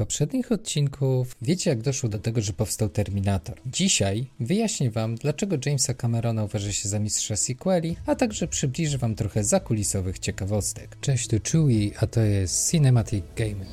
poprzednich odcinków wiecie, jak doszło do tego, że powstał Terminator. Dzisiaj wyjaśnię Wam, dlaczego Jamesa Camerona uważa się za mistrza sequeli, a także przybliżę Wam trochę zakulisowych ciekawostek. Cześć, tu Chewie, a to jest Cinematic Gamer.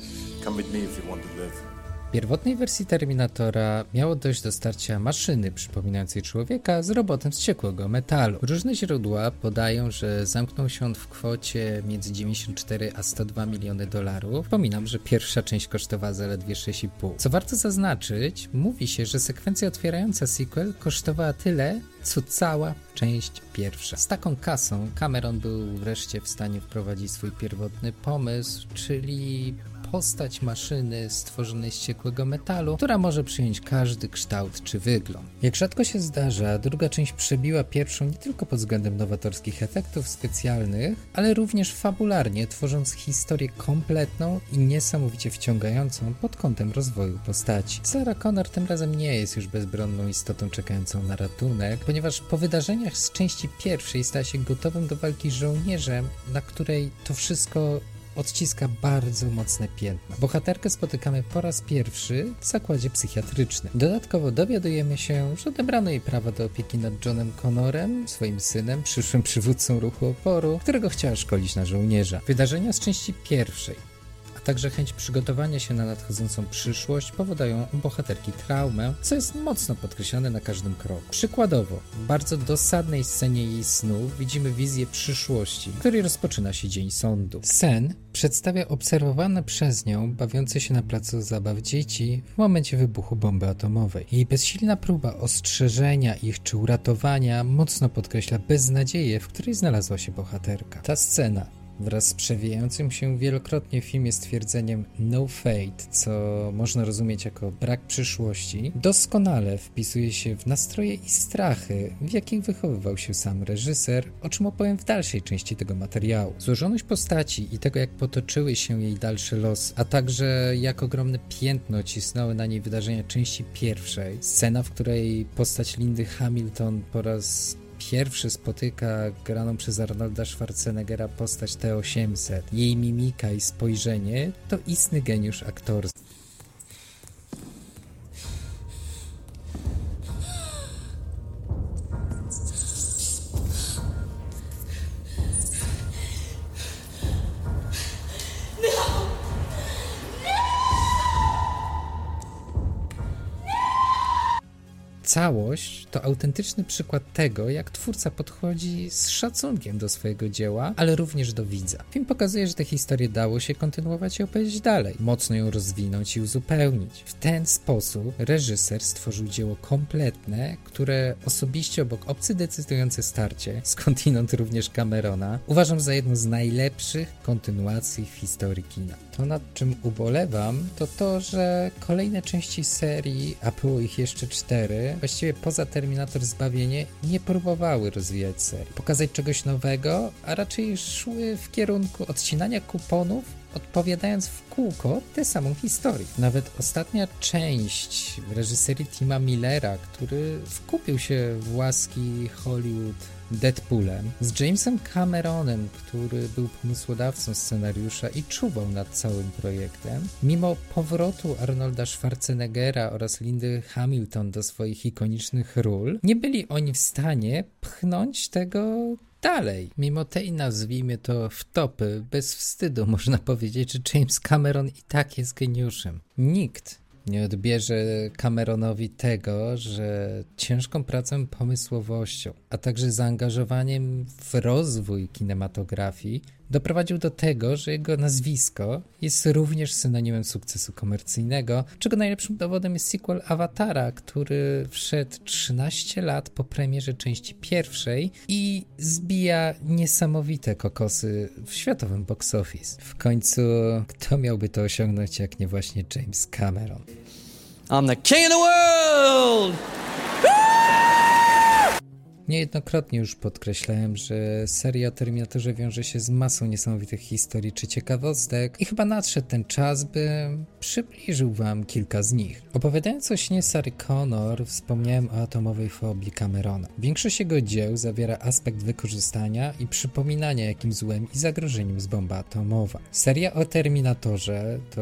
Come with me if you want to live. Pierwotnej wersji Terminatora miało dojść do starcia maszyny przypominającej człowieka z robotem z ciekłego metalu. Różne źródła podają, że zamknął się on w kwocie między 94 a 102 miliony dolarów. Wspominam, że pierwsza część kosztowała zaledwie 6,5. Co warto zaznaczyć, mówi się, że sekwencja otwierająca sequel kosztowała tyle, co cała część pierwsza. Z taką kasą Cameron był wreszcie w stanie wprowadzić swój pierwotny pomysł, czyli postać maszyny stworzonej z ciekłego metalu, która może przyjąć każdy kształt czy wygląd. Jak rzadko się zdarza, druga część przebiła pierwszą nie tylko pod względem nowatorskich efektów specjalnych, ale również fabularnie, tworząc historię kompletną i niesamowicie wciągającą pod kątem rozwoju postaci. Sarah Connor tym razem nie jest już bezbronną istotą czekającą na ratunek, ponieważ po wydarzeniach z części pierwszej stała się gotowym do walki żołnierzem, na której to wszystko odciska bardzo mocne piętno. Bohaterkę spotykamy po raz pierwszy w zakładzie psychiatrycznym. Dodatkowo dowiadujemy się, że odebrano jej prawa do opieki nad Johnem Connorem, swoim synem, przyszłym przywódcą ruchu oporu, którego chciała szkolić na żołnierza. Wydarzenia z części pierwszej także chęć przygotowania się na nadchodzącą przyszłość powodują u bohaterki traumę, co jest mocno podkreślane na każdym kroku. Przykładowo, w bardzo dosadnej scenie jej snu widzimy wizję przyszłości, w której rozpoczyna się dzień sądu. Sen przedstawia obserwowane przez nią bawiące się na placu zabaw dzieci w momencie wybuchu bomby atomowej. Jej bezsilna próba ostrzeżenia ich czy uratowania mocno podkreśla beznadzieję, w której znalazła się bohaterka. Ta scena wraz z przewijającym się wielokrotnie w filmie stwierdzeniem no fate, co można rozumieć jako brak przyszłości, doskonale wpisuje się w nastroje i strachy, w jakich wychowywał się sam reżyser, o czym opowiem w dalszej części tego materiału. Złożoność postaci i tego, jak potoczyły się jej dalsze los, a także jak ogromne piętno cisnęły na niej wydarzenia części pierwszej, scena, w której postać Lindy Hamilton po raz pierwszy spotyka graną przez Arnolda Schwarzeneggera postać T-800. Jej mimika i spojrzenie to istny geniusz aktorski. Całość to autentyczny przykład tego, jak twórca podchodzi z szacunkiem do swojego dzieła, ale również do widza. Film pokazuje, że tę historię dało się kontynuować i opowiedzieć dalej, mocno ją rozwinąć i uzupełnić. W ten sposób reżyser stworzył dzieło kompletne, które osobiście obok obcy decydujące starcie, skądinąd również Camerona, uważam za jedną z najlepszych kontynuacji w historii kina. To nad czym ubolewam, to to, że kolejne części serii, a było ich jeszcze cztery, właściwie poza Terminator Zbawienie, nie próbowały rozwijać serii, pokazać czegoś nowego, a raczej szły w kierunku odcinania kuponów odpowiadając w kółko tę samą historię. Nawet ostatnia część reżyserii Tima Millera, który wkupił się w łaski Hollywood Deadpoolem, z Jamesem Cameronem, który był pomysłodawcą scenariusza i czuwał nad całym projektem, mimo powrotu Arnolda Schwarzeneggera oraz Lindy Hamilton do swoich ikonicznych ról, nie byli oni w stanie pchnąć tego dalej. Mimo tej, nazwijmy to, wtopy, bez wstydu można powiedzieć, że James Cameron i tak jest geniuszem. Nikt nie odbierze Cameronowi tego, że ciężką pracą, pomysłowością, a także zaangażowaniem w rozwój kinematografii doprowadził do tego, że jego nazwisko jest również synonimem sukcesu komercyjnego, czego najlepszym dowodem jest sequel Awatara, który wszedł 13 lat po premierze części pierwszej i zbija niesamowite kokosy w światowym box office. W końcu, kto miałby to osiągnąć, jak nie właśnie James Cameron? I'm the king of the world! Niejednokrotnie już podkreślałem, że seria o Terminatorze wiąże się z masą niesamowitych historii czy ciekawostek i chyba nadszedł ten czas, by przybliżył wam kilka z nich. Opowiadając o śnie Sary Connor, wspomniałem o atomowej fobii Camerona. Większość jego dzieł zawiera aspekt wykorzystania i przypominania, jakim złem i zagrożeniem jest bomba atomowa. Seria o Terminatorze to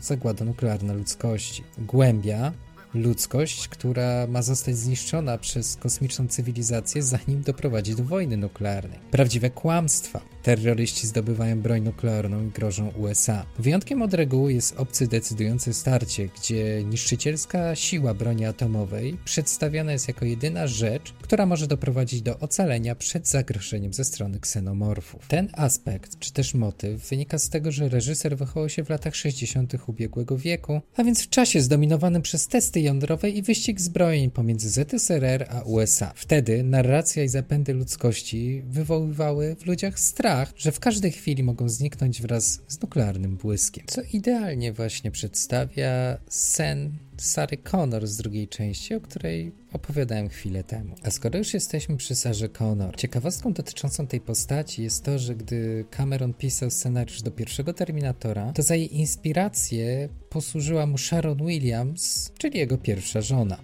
zagłada nuklearna ludzkości. Głębia ludzkość, która ma zostać zniszczona przez kosmiczną cywilizację, zanim doprowadzi do wojny nuklearnej. Prawdziwe kłamstwa. Terroryści zdobywają broń nuklearną i grożą USA. Wyjątkiem od reguły jest obcy decydujące starcie, gdzie niszczycielska siła broni atomowej przedstawiana jest jako jedyna rzecz, która może doprowadzić do ocalenia przed zagrożeniem ze strony ksenomorfów. Ten aspekt, czy też motyw, wynika z tego, że reżyser wychował się w latach 60. ubiegłego wieku, a więc w czasie zdominowanym przez testy jądrowe i wyścig zbrojeń pomiędzy ZSRR a USA. Wtedy narracja i zapędy ludzkości wywoływały w ludziach strach, że w każdej chwili mogą zniknąć wraz z nuklearnym błyskiem. Co idealnie właśnie przedstawia sen Sary Connor z drugiej części, o której opowiadałem chwilę temu. A skoro już jesteśmy przy Sarze Connor, ciekawostką dotyczącą tej postaci jest to, że gdy Cameron pisał scenariusz do pierwszego Terminatora, to za jej inspirację posłużyła mu Sharon Williams, czyli jego pierwsza żona.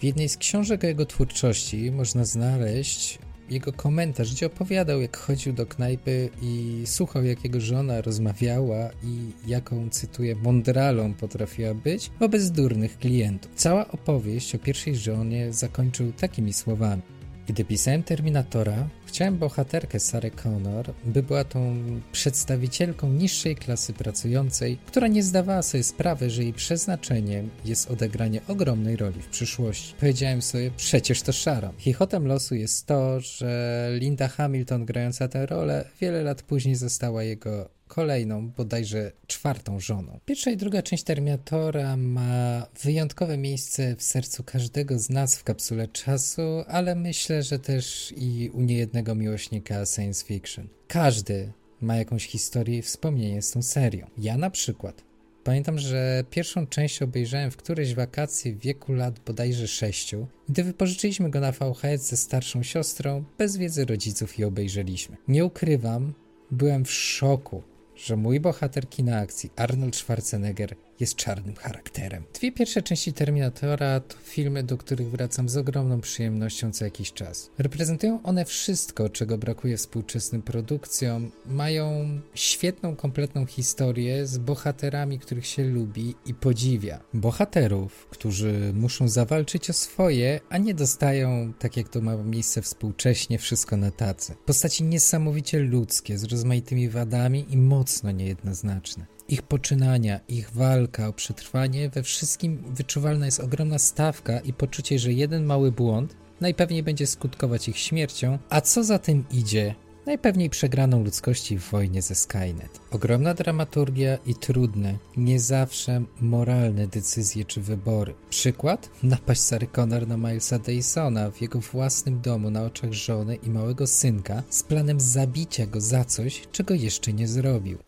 W jednej z książek o jego twórczości można znaleźć jego komentarz, gdzie opowiadał, jak chodził do knajpy i słuchał, jak jego żona rozmawiała i jaką, cytuję, mądralą potrafiła być wobec durnych klientów. Cała opowieść o pierwszej żonie zakończył takimi słowami. Gdy pisałem Terminatora, chciałem bohaterkę Sarę Connor, by była tą przedstawicielką niższej klasy pracującej, która nie zdawała sobie sprawy, że jej przeznaczeniem jest odegranie ogromnej roli w przyszłości. Powiedziałem sobie, przecież to Sharon. Chichotem losu jest to, że Linda Hamilton grająca tę rolę wiele lat później została jego kolejną, bodajże czwartą żoną. Pierwsza i druga część Terminatora ma wyjątkowe miejsce w sercu każdego z nas w kapsule czasu, ale myślę, że też i u niejednego miłośnika science fiction. Każdy ma jakąś historię i wspomnienie z tą serią. Ja na przykład. Pamiętam, że pierwszą część obejrzałem w któreś wakacje w wieku lat bodajże sześciu, gdy wypożyczyliśmy go na VHS ze starszą siostrą, bez wiedzy rodziców i obejrzeliśmy. Nie ukrywam, byłem w szoku, że mój bohater kina akcji, Arnold Schwarzenegger, jest czarnym charakterem. Dwie pierwsze części Terminatora to filmy, do których wracam z ogromną przyjemnością co jakiś czas. Reprezentują one wszystko, czego brakuje współczesnym produkcjom, mają świetną, kompletną historię z bohaterami, których się lubi i podziwia. Bohaterów, którzy muszą zawalczyć o swoje, a nie dostają, tak jak to ma miejsce współcześnie, wszystko na tacy. Postaci niesamowicie ludzkie, z rozmaitymi wadami i mocno niejednoznaczne ich poczynania, ich walka o przetrwanie, we wszystkim wyczuwalna jest ogromna stawka i poczucie, że jeden mały błąd najpewniej będzie skutkować ich śmiercią, a co za tym idzie, najpewniej przegraną ludzkości w wojnie ze Skynet. Ogromna dramaturgia i trudne, nie zawsze moralne decyzje czy wybory. Przykład? Napaść Sary Connor na Milesa Dysona w jego własnym domu na oczach żony i małego synka z planem zabicia go za coś, czego jeszcze nie zrobił.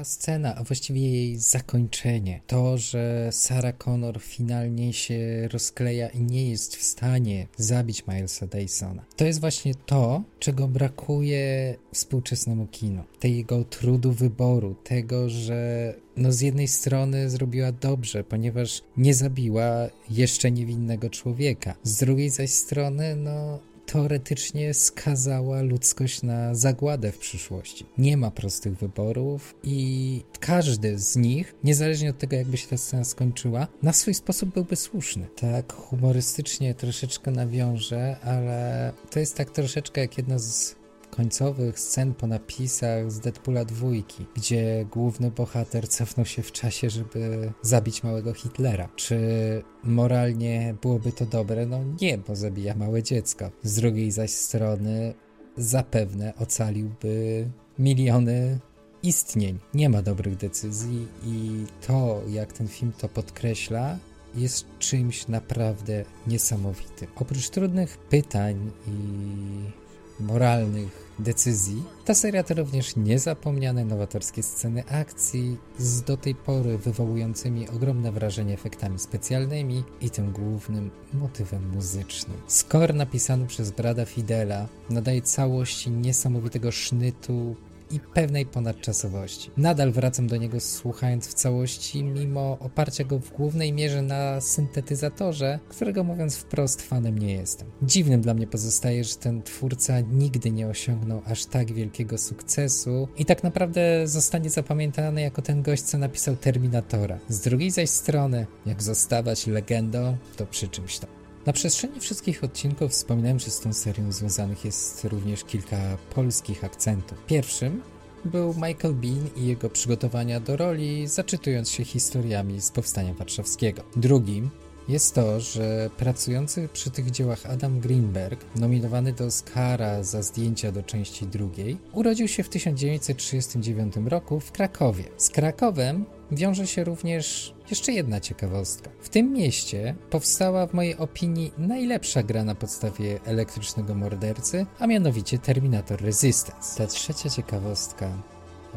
Ta scena, a właściwie jej zakończenie, to, że Sarah Connor finalnie się rozkleja i nie jest w stanie zabić Milesa Dysona, to jest właśnie to, czego brakuje współczesnemu kinu. Tego trudu wyboru, tego, że no z jednej strony zrobiła dobrze, ponieważ nie zabiła jeszcze niewinnego człowieka, z drugiej zaś strony, no teoretycznie skazała ludzkość na zagładę w przyszłości. Nie ma prostych wyborów i każdy z nich, niezależnie od tego, jakby się ta scena skończyła, na swój sposób byłby słuszny. Tak humorystycznie troszeczkę nawiążę, ale to jest tak troszeczkę jak jedna z końcowych scen po napisach z Deadpoola dwójki, gdzie główny bohater cofnął się w czasie, żeby zabić małego Hitlera. Czy moralnie byłoby to dobre? No nie, bo zabija małe dziecko. Z drugiej zaś strony zapewne ocaliłby miliony istnień. Nie ma dobrych decyzji i to, jak ten film to podkreśla, jest czymś naprawdę niesamowitym. Oprócz trudnych pytań i moralnych decyzji. Ta seria to również niezapomniane nowatorskie sceny akcji z do tej pory wywołującymi ogromne wrażenie efektami specjalnymi i tym głównym motywem muzycznym. Score napisany przez Brada Fidela nadaje całości niesamowitego sznytu, i pewnej ponadczasowości. Nadal wracam do niego słuchając w całości, mimo oparcia go w głównej mierze na syntetyzatorze, którego mówiąc wprost fanem nie jestem. Dziwnym dla mnie pozostaje, że ten twórca nigdy nie osiągnął aż tak wielkiego sukcesu i tak naprawdę zostanie zapamiętany jako ten gość, co napisał Terminatora. Z drugiej zaś strony, jak zostawać legendą, to przy czymś tam. Na przestrzeni wszystkich odcinków wspominałem, że z tą serią związanych jest również kilka polskich akcentów. Pierwszym był Michael Bean i jego przygotowania do roli, zaczytując się historiami z Powstania Warszawskiego. Drugim jest to, że pracujący przy tych dziełach Adam Greenberg, nominowany do Oscara za zdjęcia do części drugiej, urodził się w 1939 roku w Krakowie. Z Krakowem wiąże się również jeszcze jedna ciekawostka. W tym mieście powstała w mojej opinii najlepsza gra na podstawie elektrycznego mordercy, a mianowicie Terminator Resistance. Ta trzecia ciekawostka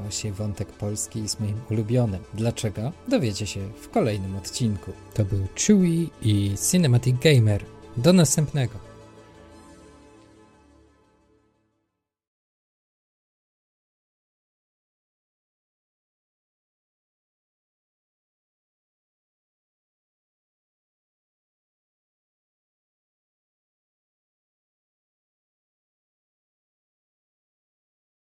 Właściwie wątek polski jest moim ulubionym. Dlaczego? Dowiecie się w kolejnym odcinku. To był Chewy i Cinematic Gamer. Do następnego.